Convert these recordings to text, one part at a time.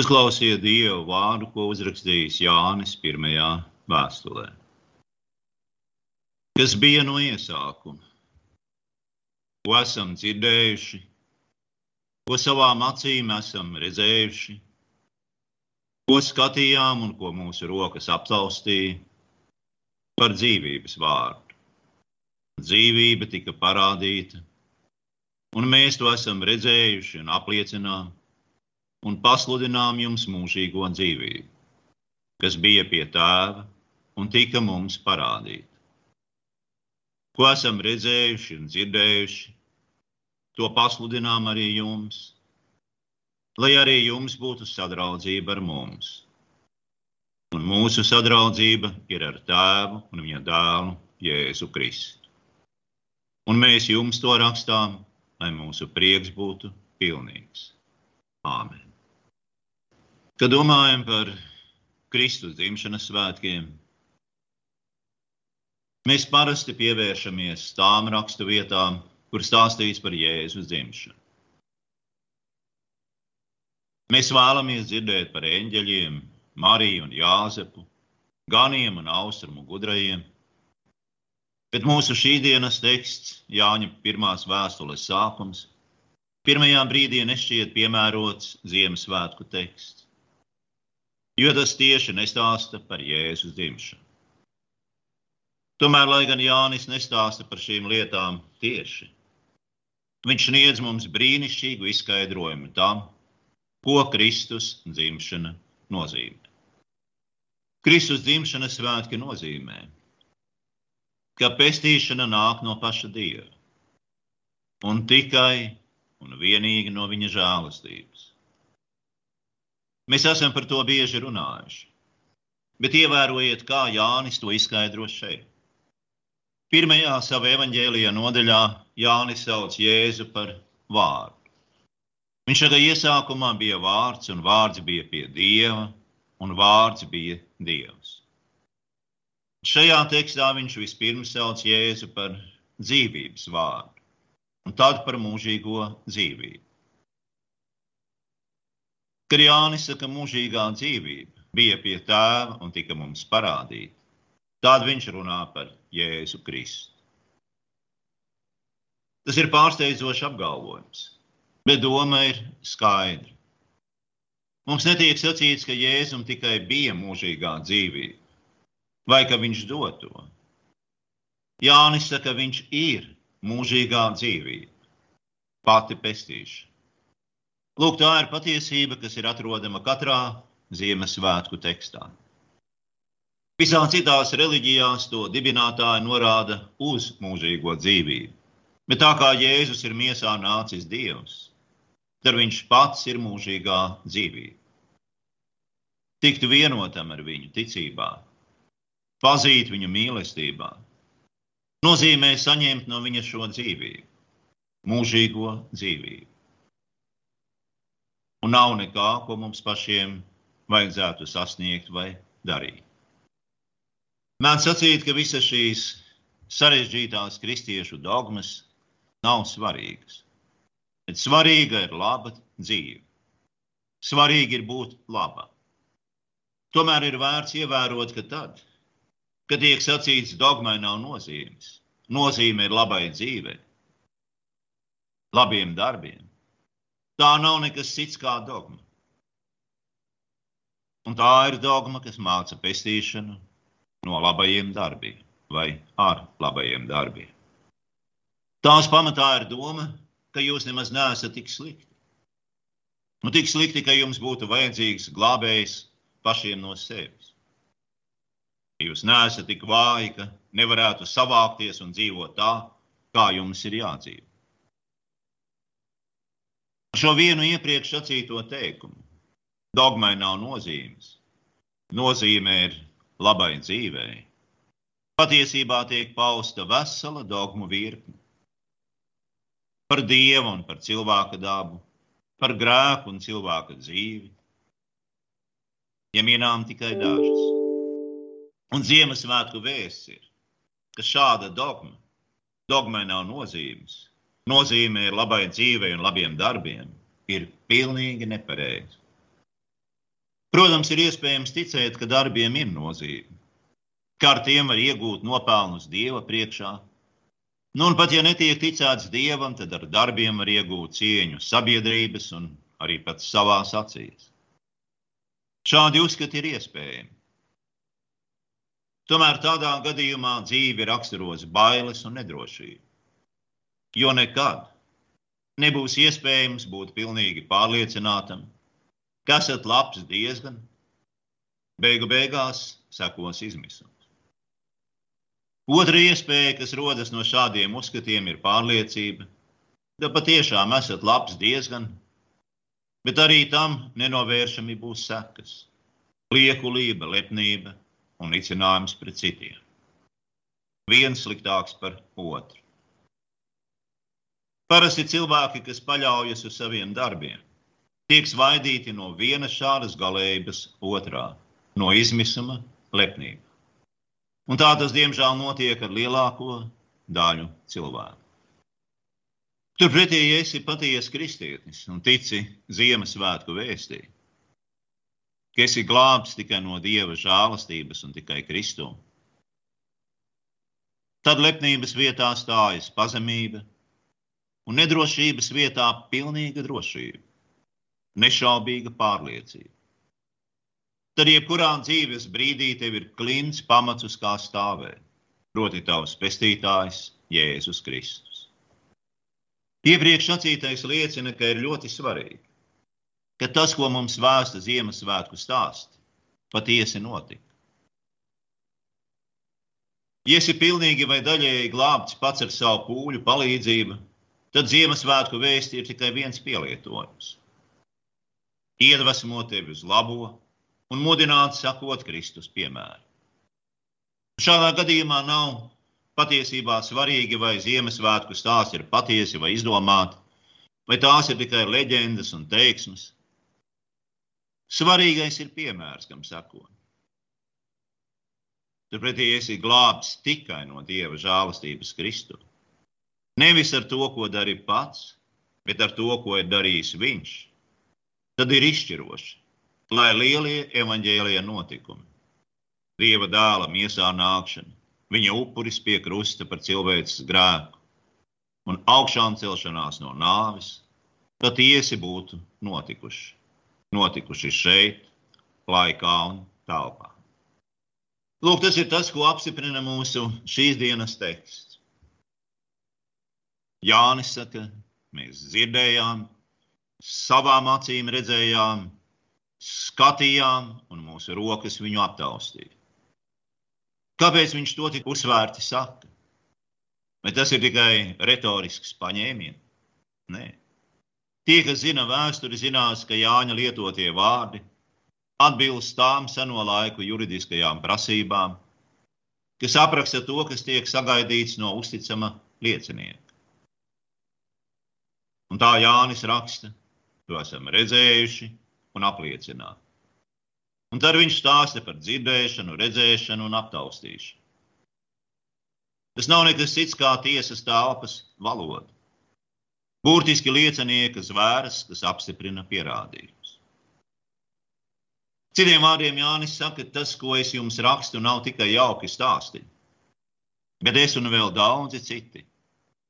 Uzklausiet Dievu vārdu, ko uzrakstījis Jānis pirmajā vēstulē. Kas bija no iesākuma, ko esam dzirdējuši, ko savām acīm esam redzējuši, ko skatījām un ko mūsu rokas aptaustīja par dzīvības vārdu. Dzīvība tika parādīta, un mēs to esam redzējuši un apliecinām un pasludinām jums mūžīgo dzīvību, kas bija pie tēva un tika mums parādīta. Ko esam redzējuši un dzirdējuši, to pasludinām arī jums, lai arī jums būtu sadraudzība ar mums. Un mūsu sadraudzība ir ar tēvu un viņa dēlu Jēzu Kristu. Un mēs jums to rakstām, lai mūsu prieks būtu pilnīgs. Āmen! Kad domājam par Kristus dzimšanas svētkiem, mēs parasti pievēršamies tām rakstu vietām, kur stāstīts par Jēzus dzimšanu. Mēs vēlamies dzirdēt par eņģeļiem, Mariju un Jāzepu, ganiem un austrumu gudrajiem, bet mūsu šīsdienas teksts, Jāņa pirmās vēstules sākums, pirmajā brīdī nešķiet piemērots Ziemassvētku teksts jo tas tieši nestāsta par Jēzus dzimšanu. Tomēr, lai gan Jānis nestāsta par šīm lietām tieši, viņš sniedz mums brīnišķīgu izskaidrojumu tam, ko Kristus dzimšana nozīmē. Kristus dzimšanas svētki nozīmē, ka pestīšana nāk no paša Dieva un tikai un vienīgi no viņa žēlastības. Mēs esam par to bieži runājuši. Bet ievērojiet, kā Jānis to izskaidro šeit. Pirmajā savā evanģēlijā nodaļā Jānis sauc Jēzu par vārdu. Viņš saka, iesākumā bija vārds, un vārds bija pie Dieva, un vārds bija Dievs. Šajā tekstā viņš vispirms sauc Jēzu par dzīvības vārdu, un tad par mūžīgo dzīvību. Kad Jānis saka, mūžīgā dzīvība bija pie tēva un tika mums parādīta, tad viņš runā par Jēzu Kristu. Tas ir pārsteidzošs apgalvojums, bet doma ir skaidra. Mums netiek sacīts, ka Jēzum tikai bija mūžīgā dzīvība, vai ka viņš dod to. Jānis saka, ka viņš ir mūžīgā dzīvība, pati pestīšana. Lūk, tā ir patiesība, kas ir atrodama katrā Ziemassvētku tekstā. Visās citās reliģijās to dibinātāji norāda uz mūžīgo dzīvību. Bet tā kā Jēzus ir miesā nācis Dievs, tad viņš pats ir mūžīgā dzīvība. Tikt vienotam ar viņu ticībā, pazīt viņu mīlestībā, nozīmē saņemt no viņa šo dzīvību, mūžīgo dzīvību un nav nekā, ko mums pašiem vajadzētu sasniegt vai darīt. Mēdz sacīt, ka visas šīs sarežģītās kristiešu dogmas nav svarīgas. Bet svarīga ir laba dzīve. Svarīgi ir būt laba. Tomēr ir vērts ievērot, ka tad, kad tiek sacīts, dogmai nav nozīmes, nozīme ir labai dzīvei, labiem darbiem, Tā nav nekas cits kā dogma. Un tā ir dogma, kas māca pestīšanu no labajiem darbiem vai ar labajiem darbiem. Tās pamatā ir doma, ka jūs nemaz neesat tik slikti. Nu, tik slikti, ka jums būtu vajadzīgs glābējs pašiem no sevis. Jūs neesat tik vāji, ka nevarētu savākties un dzīvot tā, kā jums ir jādzīvo. Šo vienu iepriekš sacīto teikumu. Dogmai nav nozīmes. Nozīme ir labai dzīvei. Patiesībā tiek pausta vesela dogmu virkne. Par dievu un par cilvēka dabu, par grēku un cilvēka dzīvi. Ja minām tikai dažas. Un Ziemassvētku vēsts ir, ka šāda dogma, dogmai nav nozīmes, nozīme ir labai dzīvei un labiem darbiem, ir pilnīgi nepareizi. Protams, ir iespējams ticēt, ka darbiem ir nozīme, ka ar tiem var iegūt nopelnus Dieva priekšā. Nu, un pat ja netiek ticēts Dievam, tad ar darbiem var iegūt cieņu sabiedrības un arī pat savās acīs. Šādi uzskati ir iespējami. Tomēr tādā gadījumā dzīve raksturos bailes un nedrošība. Jo nekad nebūs iespējams būt pilnīgi pārliecinātam, ka esat labs diezgan, beigu beigās sekos izmisums. Otra iespēja, kas rodas no šādiem uzskatiem, ir pārliecība, ka patiešām esat labs diezgan, bet arī tam nenovēršami būs sekas - liekulība, lepnība, un nicinājums pret citiem. Viens sliktāks par otru. Parasti cilvēki, kas paļaujas uz saviem darbiem, tiek svaidīti no vienas šādas galējības otrā, no izmisuma, lepnība. Un tā tas, diemžēl, notiek ar lielāko daļu cilvēku. Turpretī, ja esi patiesa kristietis un tici Ziemassvētku vēstījumu, ka esi glābts tikai no dieva žēlastības un tikai Kristū. Tad lepnības vietā stājas pazemība, un nedrošības vietā pilnīga drošība, nešaubīga pārliecība. Tad jebkurā dzīves brīdī tev ir klints pamats, uz kā stāvēt, proti, tavs pestītājs Jēzus Kristus. Iepriekš sacītais liecina, ka ir ļoti svarīgi, ka tas, ko mums vēsta Ziemassvētku stāsti, patiesi notika. Ja esi pilnīgi vai daļēji glābts pats ar savu pūļu palīdzību, tad Ziemassvētku vēsti ir tikai viens pielietojums. Iedvesmot tevi uz labo un mudināt sakot Kristus piemēru. Šādā gadījumā nav patiesībā svarīgi, vai Ziemassvētku stāsts ir patiesi vai izdomāti, vai tās ir tikai leģendas un teiksmes. Svarīgais ir piemērs, kam sako. Turpretī esi glābts tikai no Dieva žēlastības Kristu. Nevis ar to, ko dari pats, bet ar to, ko ir darījis Viņš. Tad ir izšķiroši, lai lielie evaņģēlīja notikumi, Dieva dēla miesā nākšana, viņa upuris pie krusta par cilvēces grēku un augšām celšanās no nāves, patiesi būtu notikuši notikuši šeit, laikā un telpā. Lūk, tas ir tas, ko apstiprina mūsu šīs dienas teksts. Jānis saka, mēs dzirdējām, savām acīm redzējām, skatījām, un mūsu rokas viņu aptaustīja. Kāpēc viņš to tik uzsvērti saka? Vai tas ir tikai retorisks paņēmiens? Nē. Tie, kas zina vēsturi, zinās, ka Jāņa lietotie vārdi atbilst tām seno laiku juridiskajām prasībām, kas apraksta to, kas tiek sagaidīts no uzticama liecinieka. Un tā Jānis raksta, to esam redzējuši un apliecināti. Un tad viņš stāsta par dzirdēšanu, redzēšanu un aptaustīšanu. Tas nav nekas cits kā tiesas telpas valoda. Burtiski liecinieka zvērs, kas apstiprina pierādījumus. Citiem vārdiem Jānis saka, tas, ko es jums rakstu, nav tikai jauki stāsti, bet es un vēl daudzi citi.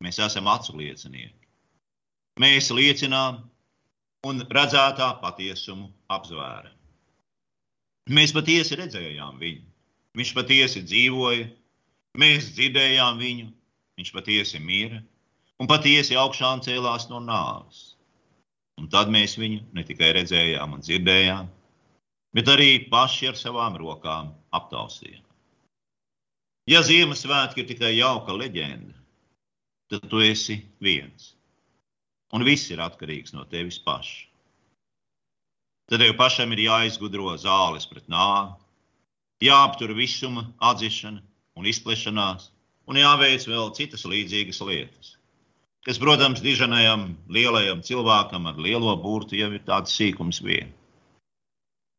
Mēs esam acu liecinieki. Mēs liecinām un redzētā patiesumu apzvēram. Mēs patiesi redzējām viņu. Viņš patiesi dzīvoja, mēs dzirdējām viņu, viņš patiesi mīra un patiesi augšām cēlās no nāves. Un tad mēs viņu ne tikai redzējām un dzirdējām, bet arī paši ar savām rokām aptausījām. Ja Ziemassvētki ir tikai jauka leģenda, tad tu esi viens. Un viss ir atkarīgs no tevis paša. Tad tev pašam ir jāizgudro zāles pret nāvi, jāaptur visuma atzīšana un izplešanās, un jāveic vēl citas līdzīgas lietas kas, protams, diženajam lielajam cilvēkam ar lielo burtu jau ir tāds sīkums vien.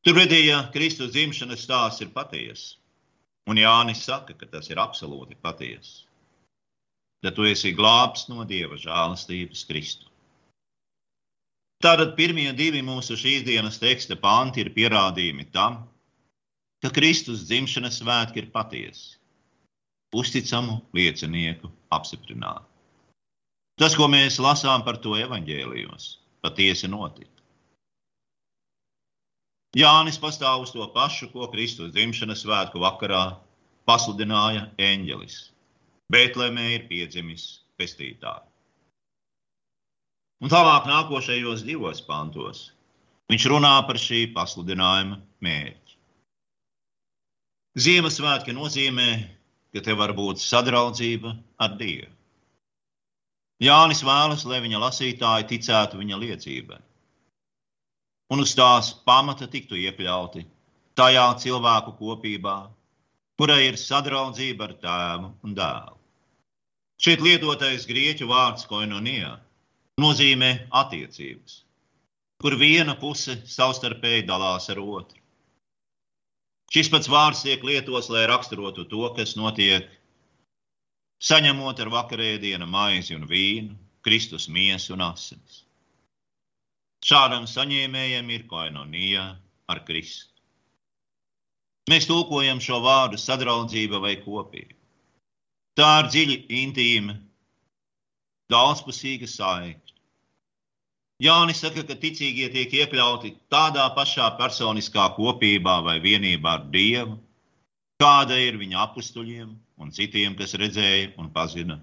Turpretī, ja Kristus dzimšanas stāsts ir patiesa, un Jānis saka, ka tas ir absolūti patiesa, tad tu esi glābts no Dieva žēlastības Kristu. Tātad pirmie divi mūsu šīs dienas teksta panti ir pierādījumi tam, ka Kristus dzimšanas svētki ir patiesi, uzticamu liecinieku apstiprināt. Tas, ko mēs lasām par to evaņģēlijos, patiesi notika. Jānis pastāv uz to pašu, ko Kristus dzimšanas svētku vakarā pasludināja eņģelis. Betlēmē ir piedzimis pestītājs. Un tālāk, nākošajos divos pantos, viņš runā par šī pasludinājuma mērķi. Ziemassvētki nozīmē, ka te var būt sadraudzība ar Dievu. Jānis vēlas, lai viņa lasītāji ticētu viņa liecībai, un uz tās pamata tiktu iekļauti tajā cilvēku kopībā, kurai ir sadraudzība ar tēvu un dēlu. Šeit lietotais grieķu vārds koinonijā nozīmē attiecības, kur viena puse savstarpēji dalās ar otru. Šis pats vārds tiek lietots, lai raksturotu to, kas notiek, saņemot ar vakarēdienu maizi un vīnu, Kristus miesu un asinis. Šādam saņēmējam ir koinonija ar Kristu. Mēs tulkojam šo vārdu sadraudzība vai kopība. Tā ir dziļi intīma, daudzpusīga saikne. Jānis saka, ka ticīgie tiek iekļauti tādā pašā personiskā kopībā vai vienībā ar Dievu, kāda ir viņa apstuļiem un citiem, kas redzēja un pazina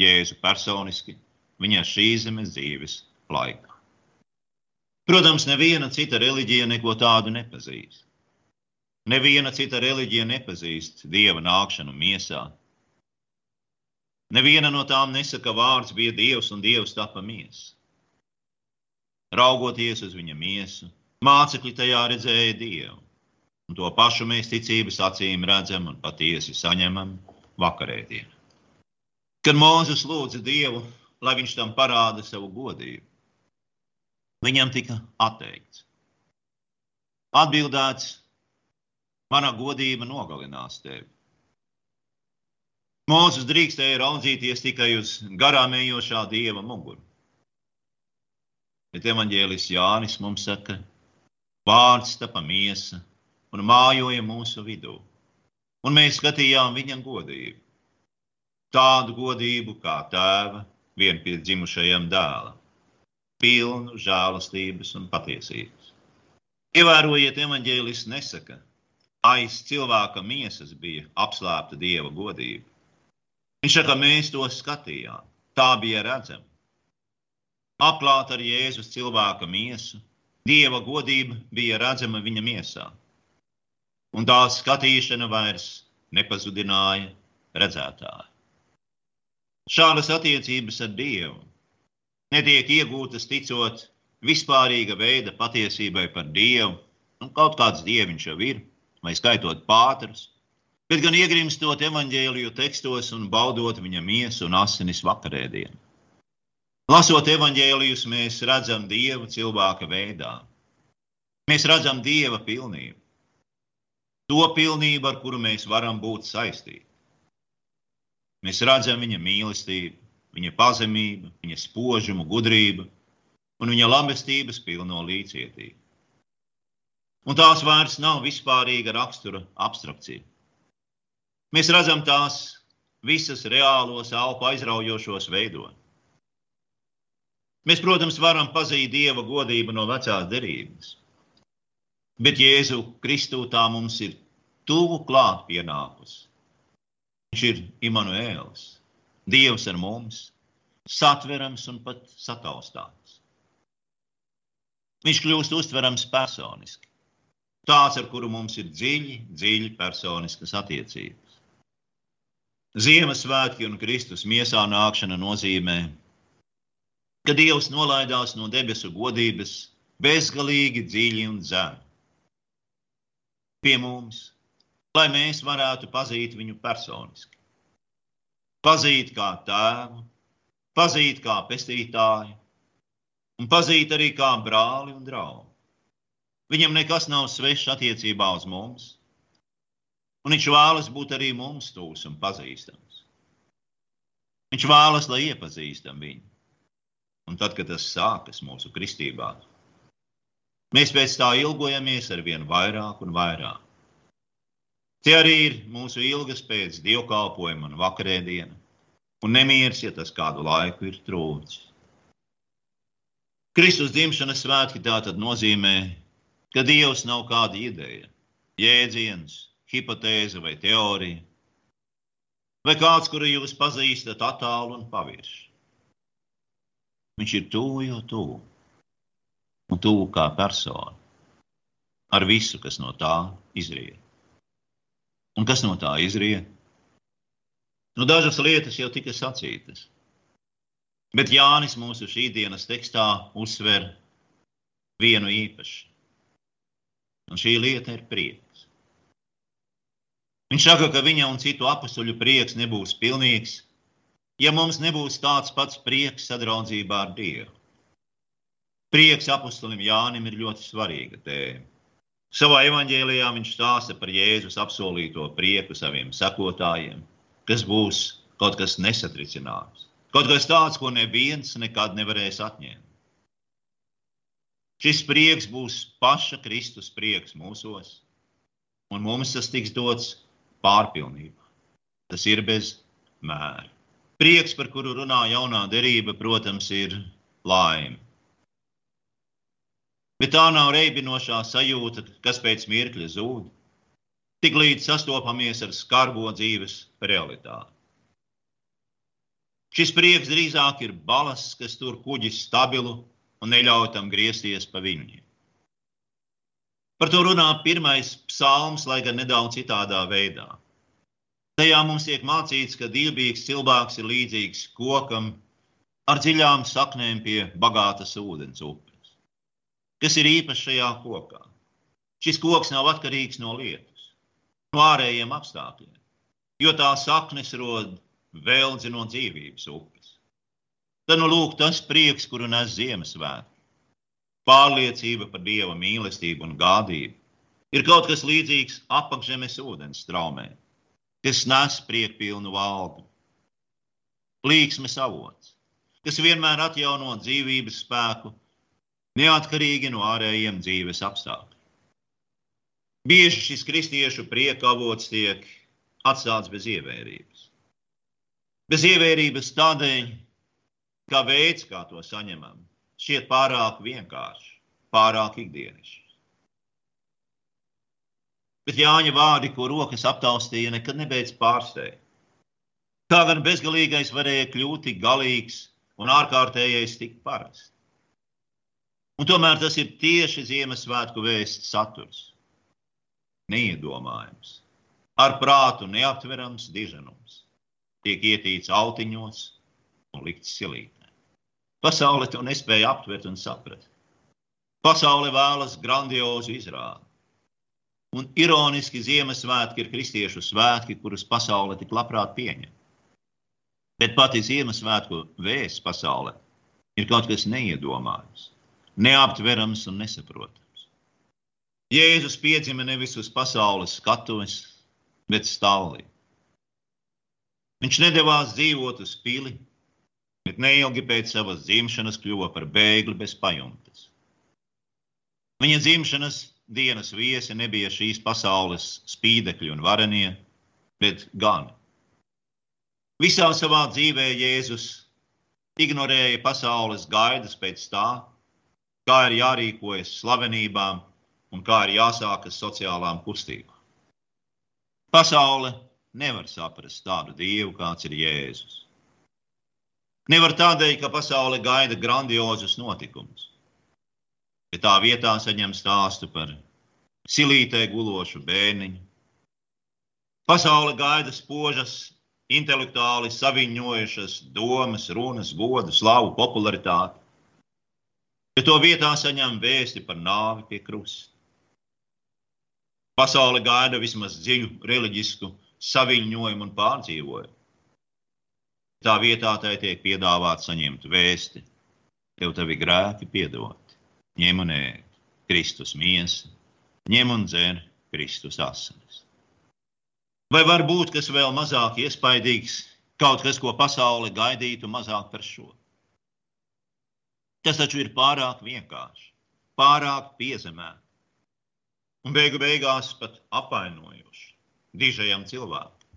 Jēzu personiski viņa šīs zemes dzīves laikā. Protams, neviena cita reliģija neko tādu nepazīst. Neviena cita reliģija nepazīst dieva nākšanu miesā. Neviena no tām nesaka, ka vārds bija dievs un dievs tapa miesa. Raugoties uz viņa miesu, mācekļi tajā redzēja Dievu. Un to pašu mēs ticības acīm redzam un patiesi saņemam vakarēdienā. Kad Mozus lūdza Dievu, lai viņš tam parāda savu godību, viņam tika atteikts. Atbildēts, mana godība nogalinās tevi. Mūzis drīkstēja raudzīties tikai uz garām ejošā dieva muguru. Bet evanģēlis Jānis mums saka, vārds tapa miesa un mājoja mūsu vidū. Un mēs skatījām viņa godību. Tādu godību kā tēva vienpiedzimušajam dēlam, pilnu žēlastības un patiesības. Ievērojiet, evanģēlis nesaka, aiz cilvēka miesas bija apslēpta dieva godība. Viņš saka, mēs to skatījām, tā bija redzama apklāta ar Jēzus cilvēka miesu, Dieva godība bija redzama viņa miesā. Un tā skatīšana vairs nepazudināja redzētāju. Šādas attiecības ar Dievu netiek iegūtas ticot vispārīga veida patiesībai par Dievu, un nu, kaut kāds dieviņš jau ir, vai skaitot pātrus, bet gan iegrimstot evaņģēliju tekstos un baudot viņa miesu un asinis vakarēdienu. Lasot evaņģēlijus, mēs redzam Dievu cilvēka veidā. Mēs redzam Dieva pilnību. To pilnību, ar kuru mēs varam būt saistīti. Mēs redzam viņa mīlestību, viņa pazemību, viņa spožumu, gudrību un viņa labestības pilno līdzjūtību. Un tās vairs nav vispārīga rakstura abstrakcija. Mēs redzam tās visas reālos, elpu aizraujošos veidos. Mēs, protams, varam pazīt Dieva godību no vecās derības, bet Jēzu Kristu tā mums ir tuvu klāt pienākusi. Viņš ir Imants, Dievs ar mums, satverams un pat sataustāms. Viņš kļūst uztverams personiski, tāds, ar kuru mums ir dziļi, dziļi personiskas attiecības. Ziemassvētki un Kristus miesā nākšana nozīmē ka Dievs nolaidās no debesu godības bezgalīgi dziļi un zemi. Pie mums, lai mēs varētu pazīt viņu personiski. Pazīt kā tēvu, pazīt kā pestītāju, un pazīt arī kā brāli un draugu. Viņam nekas nav svešs attiecībā uz mums, un viņš vēlas būt arī mums tūs un pazīstams. Viņš vēlas, lai iepazīstam viņu un tad, kad tas sākas mūsu kristībā, mēs pēc tā ilgojamies ar vien vairāk un vairāk. Tie arī ir mūsu ilgas pēc dievkalpojuma un vakarēdiena, un nemieris, ja tas kādu laiku ir trūcis. Kristus dzimšanas svētki tā tad nozīmē, ka Dievs nav kāda ideja, jēdziens, hipotēze vai teorija, vai kāds, kuru jūs pazīstat attālu un pavirši. Viņš ir tuvu jau tuvu, un tuvu kā persona, ar visu, kas no tā izriet. Un kas no tā izriet? Nu, dažas lietas jau tika sacītas. Bet Jānis mūsu šīs dienas tekstā uzsver vienu īpašu. Un šī lieta ir prieks. Viņš saka, ka viņa un citu apstuļu prieks nebūs pilnīgs, ja mums nebūs tāds pats prieks sadraudzībā ar Dievu. Prieks apustulim Jānim ir ļoti svarīga tēma. Savā evanģēlijā viņš stāsta par Jēzus apsolīto prieku saviem sekotājiem, kas būs kaut kas nesatricināms, kaut kas tāds, ko neviens nekad nevarēs atņemt. Šis prieks būs paša Kristus prieks mūsos, un mums tas tiks dots pārpilnībā. Tas ir bez mēra. Prieks, par kuru runā jaunā derība, protams, ir laime. Bet tā nav reibinošā sajūta, kas pēc mirkļa zūd, tik līdz sastopamies ar skarbo dzīves realitāti. Šis prieks drīzāk ir balasts, kas tur kuģis stabilu un neļauj tam griezties pa viņiem. Par to runā pirmais psalms, lai gan nedaudz citādā veidā. Tajā mums tiek mācīts, ka dievbijīgs cilvēks ir līdzīgs kokam ar dziļām saknēm pie bagātas ūdens upes. Kas ir īpašs šajā kokā? Šis koks nav atkarīgs no lietus, no ārējiem apstākļiem, jo tā saknes rod vēldzi no dzīvības upes. Tad nu lūk tas prieks, kuru nes Ziemassvētki. Pārliecība par Dieva mīlestību un gādību ir kaut kas līdzīgs apakšzemes ūdens straumē, kas nes priekpilnu valdu. Līksmes avots, kas vienmēr atjauno dzīvības spēku, neatkarīgi no ārējiem dzīves apstākļiem. Bieži šis kristiešu prieka avots tiek atstāts bez ievērības. Bez ievērības tādēļ, kā veids, kā to saņemam, šķiet pārāk vienkārši, pārāk ikdienišs. Bet Jāņa vārdi, ko rokas aptaustīja, nekad nebeidz pārsteigt. Kā gan bezgalīgais varēja kļūt tik galīgs un ārkārtējais tik parasts. Un tomēr tas ir tieši Ziemassvētku vēsts saturs. Neiedomājams, ar prātu neaptverams diženums, tiek ietīts autiņos un likts silīt. Pasaule to nespēja aptvert un saprast. Pasaule vēlas grandiozu izrādi. Un ironiski Ziemassvētki ir kristiešu svētki, kurus pasaule tik labprāt pieņem. Bet pati Ziemassvētku vēsts pasaulē ir kaut kas neiedomājams, neaptverams un nesaprotams. Jēzus piedzima nevis uz pasaules skatuves, bet stāvlī. Viņš nedavās dzīvot uz pili, bet neilgi pēc savas dzimšanas kļuva par bēgli bez pajumtes. Viņa dzimšanas dienas viesi nebija šīs pasaules spīdekļi un varenie, bet gan. Visā savā dzīvē Jēzus ignorēja pasaules gaidas pēc tā, kā ir jārīkojas slavenībām un kā ir jāsākas sociālām kustībām. Pasaule nevar saprast tādu dievu, kāds ir Jēzus. Nevar tādēļ, ka pasaule gaida grandiozus notikumus. Ja tā vietā saņem stāstu par silītē gulošu bērniņu. Pasaule gaida spožas, intelektuāli saviņojušas domas, runas, godu, slavu, popularitāti. Ja to vietā saņem vēsti par nāvi pie krusta. Pasaule gaida vismaz dziļu reliģisku saviņojumu un pārdzīvojumu. Tā vietā tai tiek piedāvāts saņemt vēsti. Tev tavi grēki piedot, ņem un ēd Kristus miesa, ņem un dzer Kristus asinis. Vai var būt kas vēl mazāk iespaidīgs, kaut kas, ko pasaule gaidītu mazāk par šo? Tas taču ir pārāk vienkārši, pārāk piezemēti un beigu beigās pat apvainojoši dižajam cilvēkam,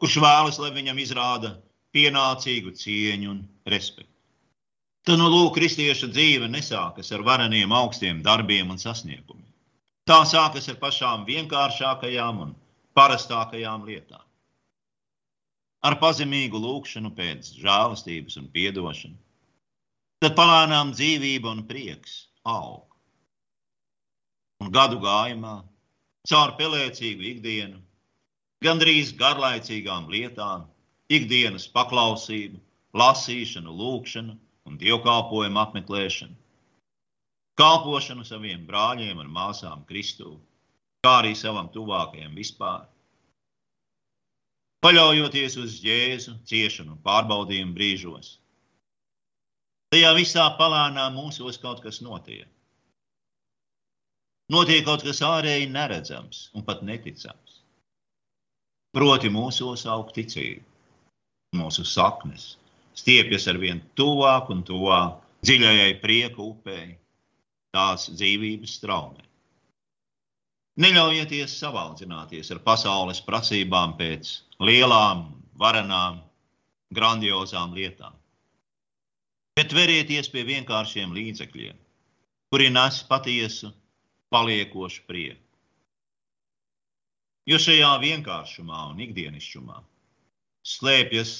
kurš vēlas, lai viņam izrāda pienācīgu cieņu un respektu. Tad, nu, lūk, kristieša dzīve nesākas ar vareniem augstiem darbiem un sasniegumiem. Tā sākas ar pašām vienkāršākajām un parastākajām lietām. Ar pazemīgu lūgšanu pēc žēlastības un piedošanu. Tad palānām dzīvība un prieks aug. Un gadu gājumā, caur pelēcīgu ikdienu, gandrīz garlaicīgām lietām, ikdienas paklausību, lasīšanu, lūgšanu un dievkalpojumu apmeklēšanu, kalpošanu saviem brāļiem un māsām Kristū, kā arī savam tuvākajam vispār. Paļaujoties uz Jēzu ciešanu un pārbaudījumu brīžos, tajā visā palānā mūsos kaut kas notiek. Notiek kaut kas ārēji neredzams un pat neticams. Proti, mūsos aug ticība, mūsu saknes, stiepjas ar vien tuvāk un tuvāk dziļajai prieku upei, tās dzīvības straumē. Neļaujieties savaldzināties ar pasaules prasībām pēc lielām, varenām, grandiozām lietām. Bet verieties pie vienkāršiem līdzekļiem, kuri nes patiesu, paliekošu prieku. Jo šajā vienkāršumā un ikdienišķumā slēpjas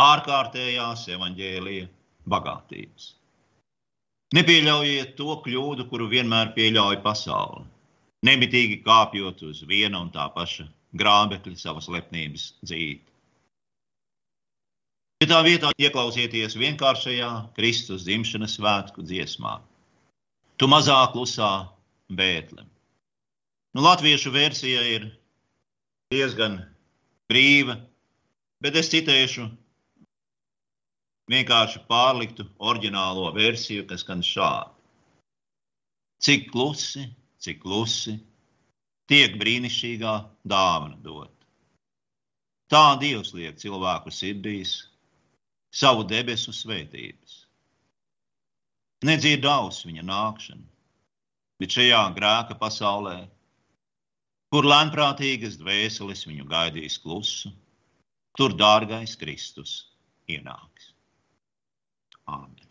ārkārtējās evaņģēlīja bagātības. Nepieļaujiet to kļūdu, kuru vienmēr pieļauj pasaule. Nemitīgi kāpjot uz viena un tā paša grābekļa savas lepnības dzīvi. Ja tā vietā ieklausieties vienkāršajā Kristus dzimšanas svētku dziesmā, tu mazā klusā bētlem. Nu, latviešu versija ir diezgan brīva, bet es citēšu vienkārši pārliktu oriģinālo versiju, kas skan šādi. Cik klusi, cik klusi tiek brīnišķīgā dāvana dot. Tā Dievs liek cilvēku sirdīs savu debesu svētības. Nedzird aus viņa nākšanu, bet šajā grēka pasaulē, kur lēnprātīgas dvēseles viņu gaidīs klusu, tur dārgais Kristus ienāks. on